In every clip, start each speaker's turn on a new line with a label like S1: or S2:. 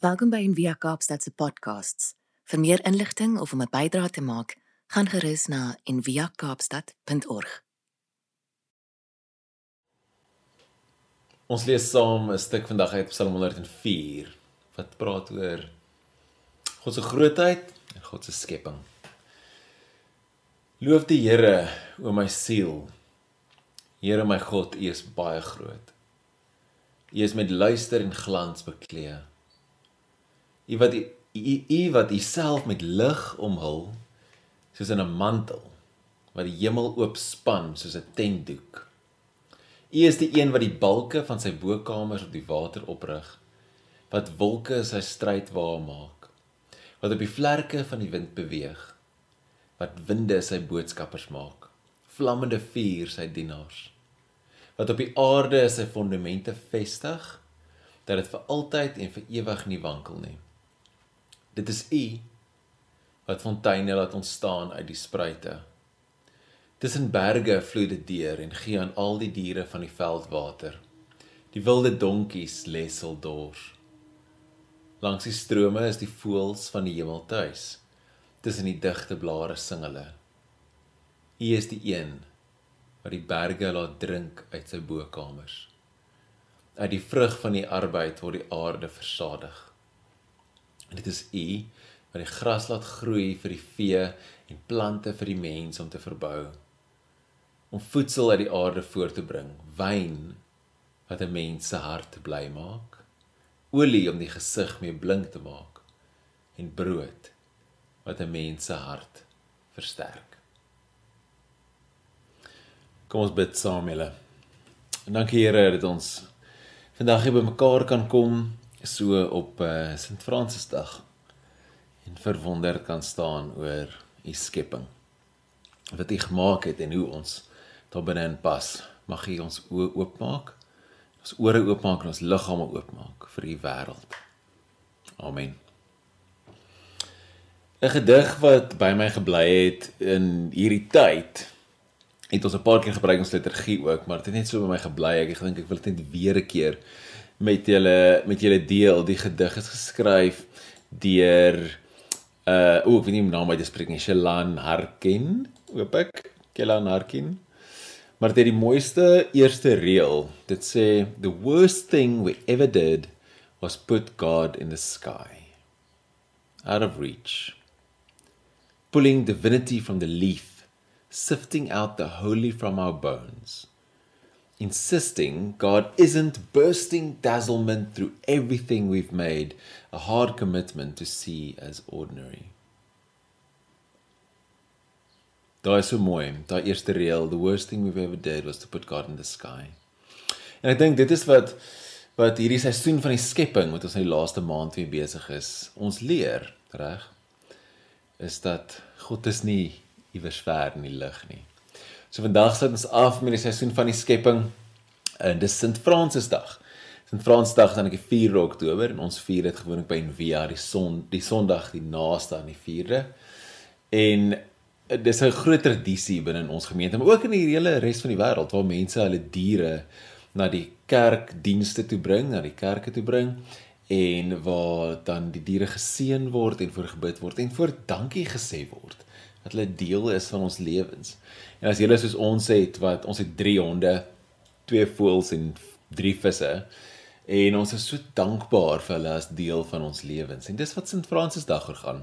S1: Welkom by Envia Kaapstad se podcasts. Vir meer inligting of om 'n bydrae te maak, gaan gerus na enviakaapstad.org.
S2: Ons lees saam 'n stuk vandag uit Psalm 104 wat praat oor God se grootheid en God se skepping. Loof die Here, o my siel. Here my God, U is baie groot. U is met luister en glans bekleed. U wat u, u wat uself met lig omhul soos in 'n mantel wat die hemel oopspan soos 'n tentdoek. U is die een wat die balke van sy bokamers op die water oprig wat wolke sy stryd waar maak wat op die vlerke van die wind beweeg wat winde sy boodskappers maak vlammende vuur sy dienaars wat op die aarde sy fondamente vestig dat dit vir altyd en vir ewig nie wankel nie Dit is U wat fonteine laat ontstaan uit die spruite. Tussen berge vloei dit deur en gee aan al die diere van die veld water. Die wilde donkies lesel dors. Langs die strome is die voëls van die hemel tuis. Tussen die digte blare sing hulle. U is die een wat die berge laat drink uit sy bokamers. Uit die vrug van die arbeid word die aarde versadig. En dit is U wat die gras laat groei vir die vee en plante vir die mens om te verbou. Om voedsel uit die aarde voort te bring, wyn wat 'n mens se hart bly maak, olie om die gesig mee blink te maak en brood wat 'n mens se hart versterk. Kom ons bid saam julle. En dankie Here dat ons vandag hier bymekaar kan kom so op uh, Sint Fransisdag en verwonder kan staan oor u skepping wat u gemaak het en hoe ons daar binne in pas. Mag u ons oë oopmaak ons ore oopmaak en ons liggame oopmaak vir u wêreld. Amen. 'n gedig wat by my gebly het in hierdie tyd het ons 'n paar keer gebruik ons liturgie ook maar dit het net so by my gebly ek dink ek wil dit net weer 'n keer met julle met julle deel. Die gedig is geskryf deur uh o, ek weet nie die naam uit te spreek nie. Shelan Harkin, hoop ek. Shelan Harkin. Maar dit is die mooiste eerste reël. Dit sê the worst thing we ever did was put God in the sky. Out of reach. Pulling divinity from the leaf, sifting out the holy from our bones insisting God isn't bursting dazzlement through everything we've made a hard commitment to see as ordinary. Daai is so mooi. Daai eerste reël, the worst thing we've ever did was to put God in the sky. En ek dink dit is wat wat hierdie seisoen van die skepping wat ons in die laaste maand mee besig is, ons leer, reg? Is dat God is nie iewers ver in die lig nie. So vandag sit ons af met die seisoen van die skepping. En dis Sint Fransisdag. Sint Fransdag dan op die 4 Oktober en ons vier dit gewoonlik by Envia die son die Sondag die naaste aan die 4de. En dis 'n groot tradisie binne ons gemeente, maar ook in die hele res van die wêreld waar mense hulle diere na die kerkdienste toe bring, na die kerke toe bring en waar dan die diere geseën word en voorgebid word en voor dankie gesê word dat hulle deel is van ons lewens. En as julle soos ons het wat ons het 3 honde, 2 voëls en 3 visse en ons is so dankbaar vir hulle as deel van ons lewens. En dis wat Sint Fransis dag gegaan.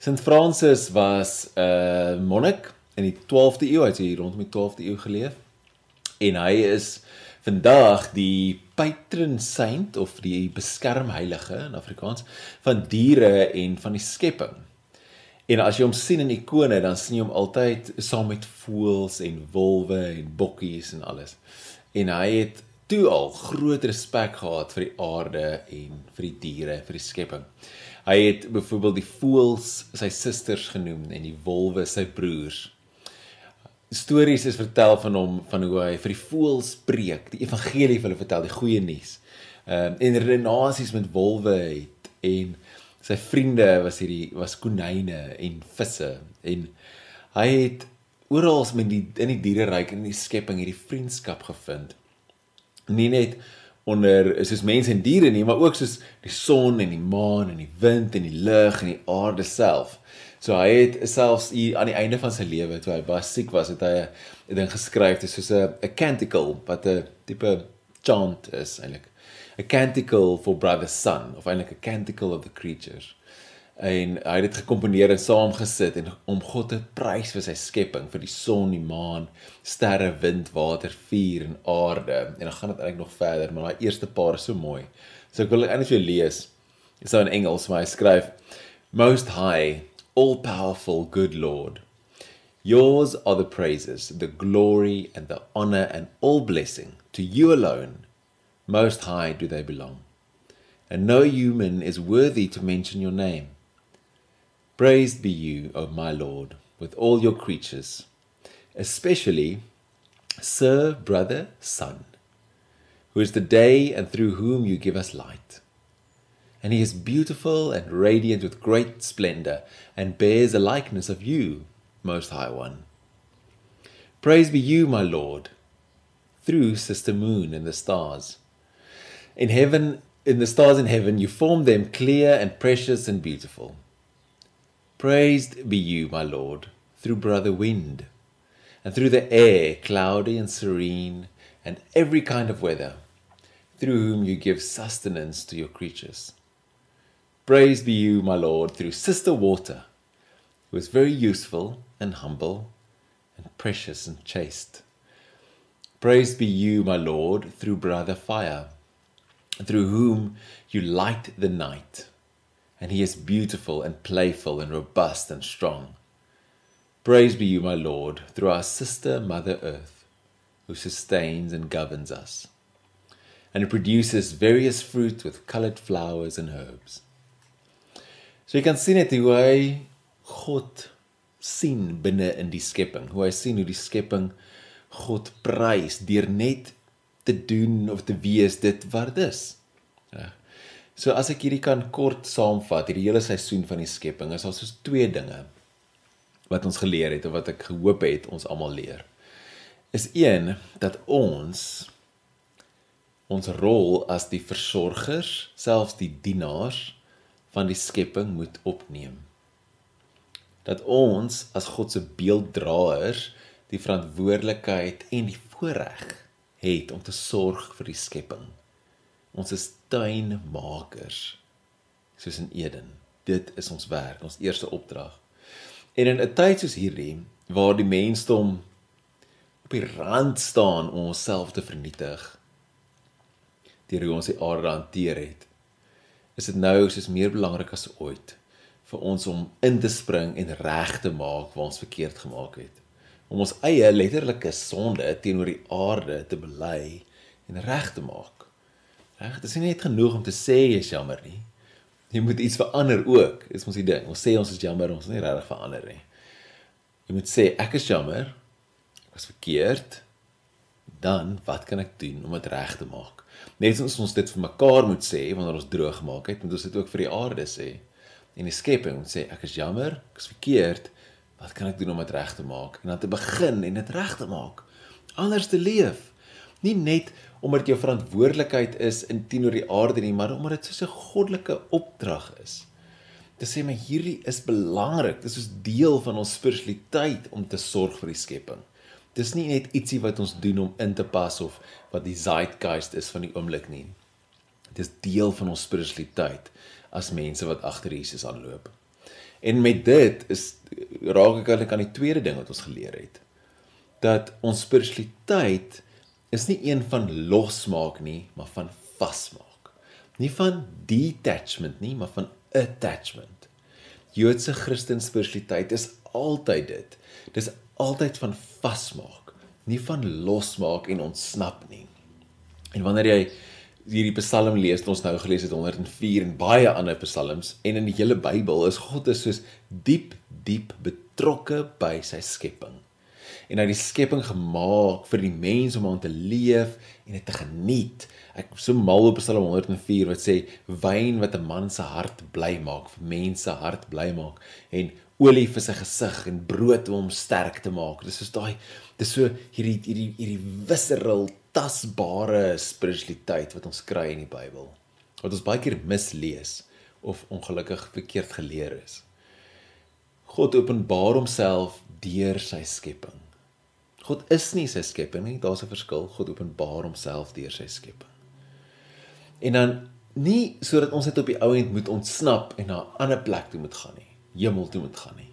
S2: Sint Fransis was 'n uh, monnik in die 12de eeu, hy het hier rondom die 12de eeu geleef. En hy is vandag die patron saint of die beskermheilige in Afrikaans van diere en van die skepping. En as jy hom sien in ikone, dan sien jy hom altyd saam met voëls en wolwe en bokkies en alles. En hy het toe al groot respek gehad vir die aarde en vir die diere, vir die skepping. Hy het byvoorbeeld die voëls sy susters genoem en die wolwe sy broers. Stories is vertel van hom van hoe hy vir die voëls preek, die evangelie vir hulle vertel, die goeie nuus. Ehm um, en renasies met wolwe het en sy vriende was hierdie was konyne en visse en hy het oral met die in die diereryk en die skepping hierdie vriendskap gevind nie net onder soos mense en diere nie, maar ook soos die son en die maan en die wind en die lug en die aarde self. So hy het selfs hier aan die einde van sy lewe toe hy baie siek was, het hy 'n ding geskryf, dit is soos 'n 'n canticle wat 'n tipe chant is eintlik. A canticle for brother sun of eintlik a canticle of the creatures. En hy het dit gekomponeer en saamgesit en om God te prys vir sy skepping, vir die son, die maan, sterre, wind, water, vuur en aarde. En dan gaan dit eintlik nog verder, maar daai eerste paar is so mooi. So ek wil eintlik vir jou lees. Dit is nou in Engels, maar hy skryf Most high all powerful good Lord. Yours are the praises, the glory, and the honor, and all blessing. To you alone, most high, do they belong. And no human is worthy to mention your name. Praised be you, O my Lord, with all your creatures, especially Sir, Brother, Son, who is the day and through whom you give us light and he is beautiful and radiant with great splendor, and bears a likeness of you, Most High One. Praise be you, my Lord, through Sister Moon and the stars. In heaven, in the stars in heaven, you formed them clear and precious and beautiful. Praised be you, my Lord, through Brother Wind, and through the air, cloudy and serene, and every kind of weather, through whom you give sustenance to your creatures. Praised be you, my Lord, through Sister Water, who is very useful and humble and precious and chaste. Praised be you, my Lord, through Brother Fire, through whom you light the night, and he is beautiful and playful and robust and strong. Praise be you, my Lord, through our sister Mother Earth, who sustains and governs us, and produces various fruit with colored flowers and herbs. So jy kan sien net hoe hy God sien binne in die skepping. Hoe hy sien hoe die skepping God prys deur net te doen of te wees dit wat dit is. Ja. So as ek hierdie kan kort saamvat, hierdie hele seisoen van die skepping is al soos twee dinge wat ons geleer het of wat ek gehoop het ons almal leer. Is een dat ons ons rol as die versorgers, selfs die dienaars van die skepping moet opneem. Dat ons as God se beelddraers die verantwoordelikheid en die voorreg het om te sorg vir die skepping. Ons is tuinmakers soos in Eden. Dit is ons werk, ons eerste opdrag. En in 'n tyd soos hierdie waar die mensdom op die rand staan om onsself te vernietig, deur hoe ons die aarde hanteer het, is dit nou soos meer belangrik as ooit vir ons om in te spring en reg te maak waar ons verkeerd gemaak het. Om ons eie letterlike sonde teenoor die aarde te bely en reg te maak. Reg, dit is nie net genoeg om te sê jy is jammer nie. Jy moet iets verander ook. Dis mos die ding. Ons sê ons is jammer, ons is nie regtig verander nie. Jy moet sê ek is jammer. Ek was verkeerd. Dan wat kan ek doen om dit reg te maak? Net soos ons dit vir mekaar moet sê wanneer ons droog gemaak het, moet ons dit ook vir die aarde sê. En die skepping moet sê ek is jammer, ek is verkeerd. Wat kan ek doen om dit reg te maak? En dan te begin en dit reg te maak. Anders te leef. Nie net omdat jou verantwoordelikheid is in teenoor die aarde nie, maar omdat dit so 'n goddelike opdrag is. Dit sê my hierdie is belangrik. Dit is soos deel van ons spiritualiteit om te sorg vir die skepping. Dis nie net ietsie wat ons doen om in te pas of wat die zeitgeist is van die oomblik nie. Dit is deel van ons spiritualiteit as mense wat agter Jesus aanloop. En met dit is raak ek aan die tweede ding wat ons geleer het. Dat ons spiritualiteit is nie een van losmaak nie, maar van vasmaak. Nie van detachment nie, maar van attachment. Joodse Christen spiritualiteit is altyd dit. Dis altyd van vasmaak, nie van losmaak en ontsnap nie. En wanneer jy hierdie Psalm lees, ons nou gelees het 104 en baie ander psalms en in die hele Bybel is God is soos diep diep betrokke by sy skepping. En hy het die skepping gemaak vir die mens om aan te leef en dit te geniet. Ek so mal op Psalm 104 wat sê wyn wat 'n man se hart bly maak, vir mense hart bly maak en olie vir sy gesig en brood om hom sterk te maak. Dis soos daai dis so hierdie hierdie hierdie visceral tasbare spiritualiteit wat ons kry in die Bybel. Wat ons baie keer mislees of ongelukkig verkeerd geleer is. God openbaar homself deur sy skepping. God is nie sy skepping nie, daar's 'n verskil. God openbaar homself deur sy skepping. En dan nie sodat ons net op die ou end moet ontsnap en na 'n ander plek toe moet gaan nie, hemel toe moet gaan nie.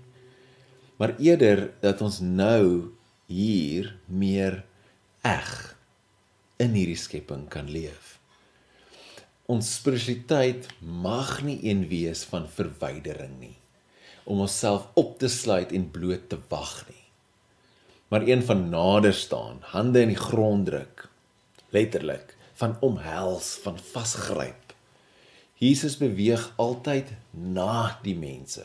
S2: Maar eerder dat ons nou hier meer eg in hierdie skepping kan leef. Ons spiritualiteit mag nie een wees van verwydering nie om onsself op te sluit en bloot te wag nie. Maar een van nader staan, hande in die grond druk, letterlik van omhels, van vasgryp Jesus beweeg altyd na die mense.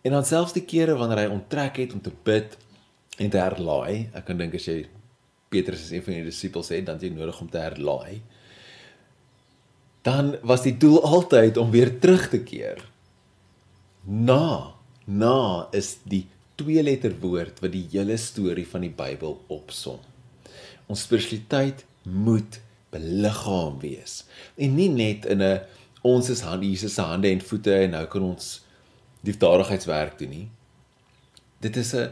S2: En dan selfs die kere wanneer hy onttrek het om te bid en te herlaai, ek kan dink as jy Petrus is een van die disippels het, dan jy nodig om te herlaai. Dan was die doel altyd om weer terug te keer. Na, na is die twee letter woord wat die hele storie van die Bybel opsom. Ons spiritualiteit moet beliggaam wees en nie net in 'n ons is hand Jesus se hande en voete en nou kan ons liefdadigheidswerk doen nie dit is 'n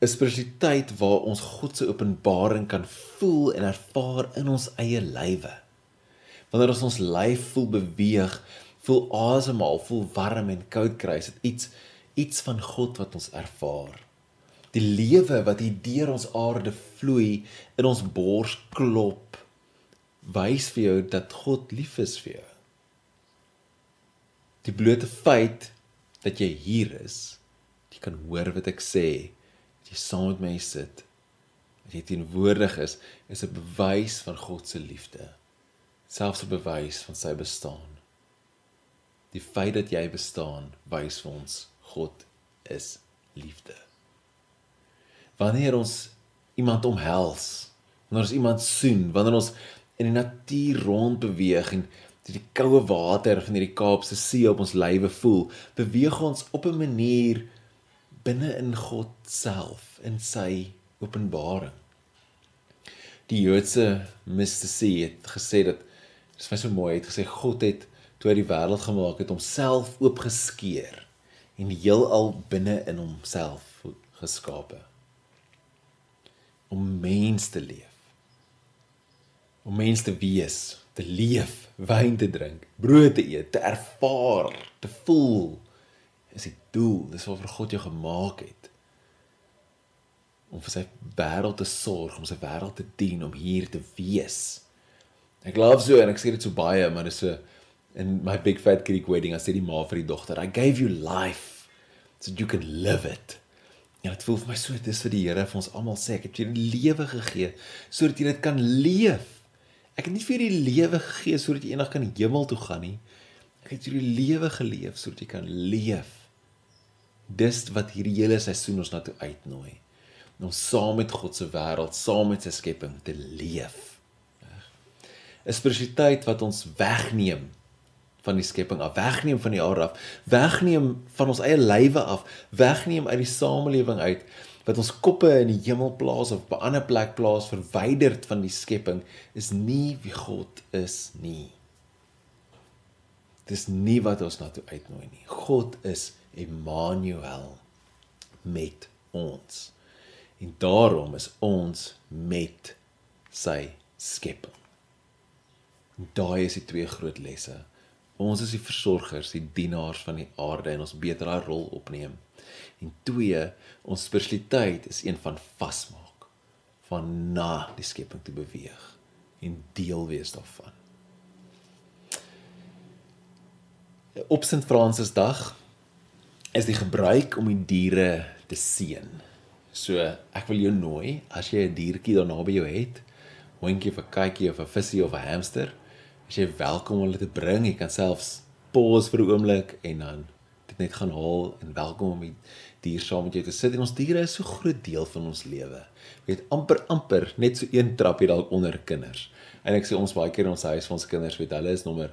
S2: 'n spiritualiteit waar ons God se openbaring kan voel en ervaar in ons eie lywe. Wanneer ons ons lyf voel beweeg voel asemhaal voel warm en koud kry is dit iets iets van God wat ons ervaar. Die lewe wat hier deur ons aarde vloei in ons bors klop wys vir jou dat God lief is vir jou. Die blote feit dat jy hier is, jy kan hoor wat ek sê, dat jy saam met my sit, dat jy teenwoordig is, is 'n bewys van God se liefde. Selfs 'n bewys van sy bestaan. Die feit dat jy bestaan, wys vir ons God is liefde. Wanneer ons iemand omhels, wanneer ons iemand soen, wanneer ons in die natuur rond beweeg en die koue water van hierdie Kaapse See op ons lywe voel, beweeg ons op 'n manier binne in God self in sy openbaring. Die Joodse mystici het gesê dat dit is baie so mooi, het gesê God het toe hy die wêreld gemaak het homself oopgeskeur en die heelal binne in homself geskape om mens te leef om mens te wees, te leef, wyn te drink, brood te eet, te ervaar, te voel is die doel. Dis waarvoor God jou gemaak het. Om vir sy wêreld te sorg, om sy wêreld te dien, om hier te wees. Ek glo so en ek sê dit so baie, maar dis so in my big fat Greek wedding, I said die ma vir die dogter, I gave you life so you can live it. Ja, dit voel vir my so dis vir die Here vir ons almal sê, ek het jou lewe gegee sodat jy dit kan leef. Ek het nie vir die lewe gegee sodat jy eendag kan hemel toe gaan nie. Ek het die lewe geleef sodat jy kan leef. Dis wat hierdie hele seisoen ons na toe uitnooi. Om saam met God se wêreld, saam met sy skepping te leef. 'n Spiritualiteit wat ons wegneem van die skepping af, wegneem van die aarde af, wegneem van ons eie lywe af, wegneem uit die samelewing uit wat ons koppe in die hemel plaas of op 'n ander plek plaas verwyderd van die skepping is nie wie God is nie. Dis nie wat ons na toe uitnooi nie. God is Emmanuel met ons. En daarom is ons met sy skepping. Daai is die twee groot lesse. Ons is die versorgers, die dienaars van die aarde en ons beter daai rol opneem. En twee, ons spiritualiteit is een van vasmaak, van na die skepping te beweeg en deel wees daarvan. Op Sint Francis dag is die gebruik om die diere te seën. So ek wil jou nooi as jy 'n diertjie daar naby jou het, hondjie of 'n katjie of 'n visie of 'n hamster, as jy welkom om hulle te bring, jy kan selfs pause vir 'n oomblik en dan dit net gaan haal en welkom om die dier saam met jou te sit en ons diere is so groot deel van ons lewe. Jy weet amper amper net so een trappie dalk onder kinders. En ek sê ons baie keer in ons huis vir ons kinders weet hulle is nommer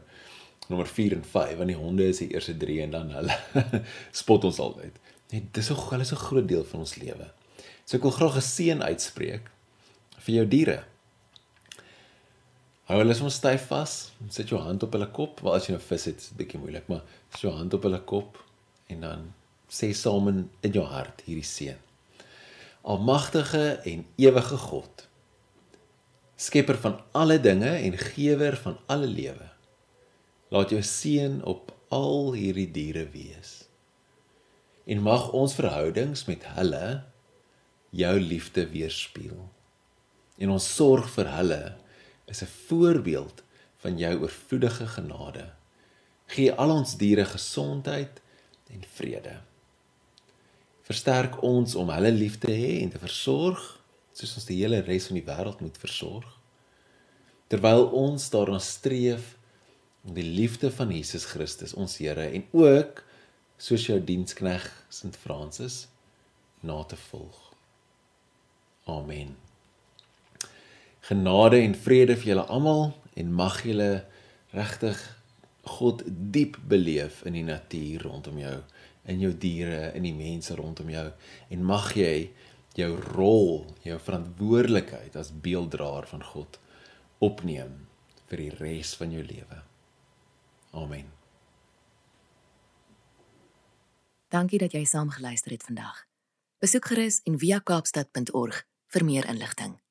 S2: nommer 4 en 5 en die honde is die eerste 3 en dan hulle spot ons altyd. Net dis so hulle is 'n groot deel van ons lewe. So ek wil graag 'n seën uitspreek vir jou diere. Hou hulle soms styf vas. Sit jou hand op hulle kop. Wel as jy 'n nou vis het, is dit bietjie moeilik, maar sit jou hand op hulle kop en dan sê saam in, in jou hart hierdie seën. Almagtige en ewige God, skepper van alle dinge en gewer van alle lewe. Laat jou seën op al hierdie diere wees. En mag ons verhoudings met hulle jou liefde weerspieël. En ons sorg vir hulle is 'n voorbeeld van jou oorvloedige genade. Gee al ons diere gesondheid en vrede. Versterk ons om hulle lief te hê en te versorg soos ons die hele res van die wêreld moet versorg. Terwyl ons daarna streef om die liefde van Jesus Christus ons Here en ook soos jou dienskneg Sint Francis na te volg. Amen. Genade en vrede vir julle almal en mag julle regtig God diep beleef in die natuur rondom jou, in jou diere, in die mense rondom jou en mag jy jou rol, jou verantwoordelikheid as beelddraer van God opneem vir die res van jou lewe. Amen.
S1: Dankie dat jy saam geluister het vandag. Besoek gerus en via kaapstad.org vir meer inligting.